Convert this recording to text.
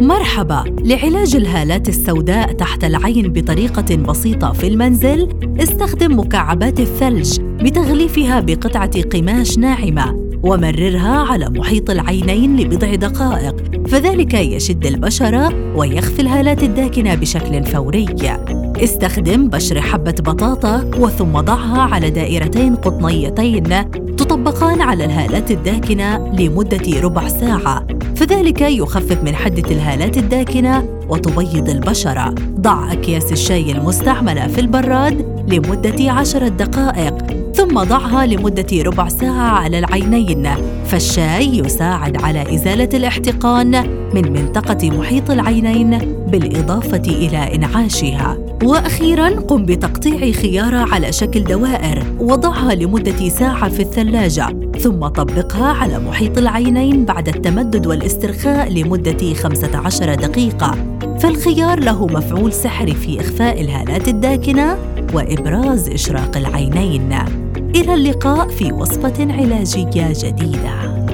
مرحبا لعلاج الهالات السوداء تحت العين بطريقة بسيطة في المنزل استخدم مكعبات الثلج بتغليفها بقطعة قماش ناعمة ومررها على محيط العينين لبضع دقائق فذلك يشد البشرة ويخفي الهالات الداكنة بشكل فوري. استخدم بشر حبة بطاطا وثم ضعها على دائرتين قطنيتين تطبقان على الهالات الداكنة لمدة ربع ساعة فذلك يخفف من حدة الهالات الداكنة وتبيض البشرة. ضع أكياس الشاي المستعملة في البراد لمدة عشرة دقائق ثم ضعها لمدة ربع ساعة على العينين فالشاي يساعد على إزالة الاحتقان من منطقة محيط العينين بالإضافة إلى إنعاشها. وأخيراً قم بتقطيع خيارة على شكل دوائر. وضعها لمدة ساعة في الثلاجة. ثم طبقها على محيط العينين بعد التمدد والاسترخاء لمدة 15 دقيقة. فالخيار له مفعول سحري في إخفاء الهالات الداكنة وإبراز إشراق العينين. إلى اللقاء في وصفة علاجية جديدة.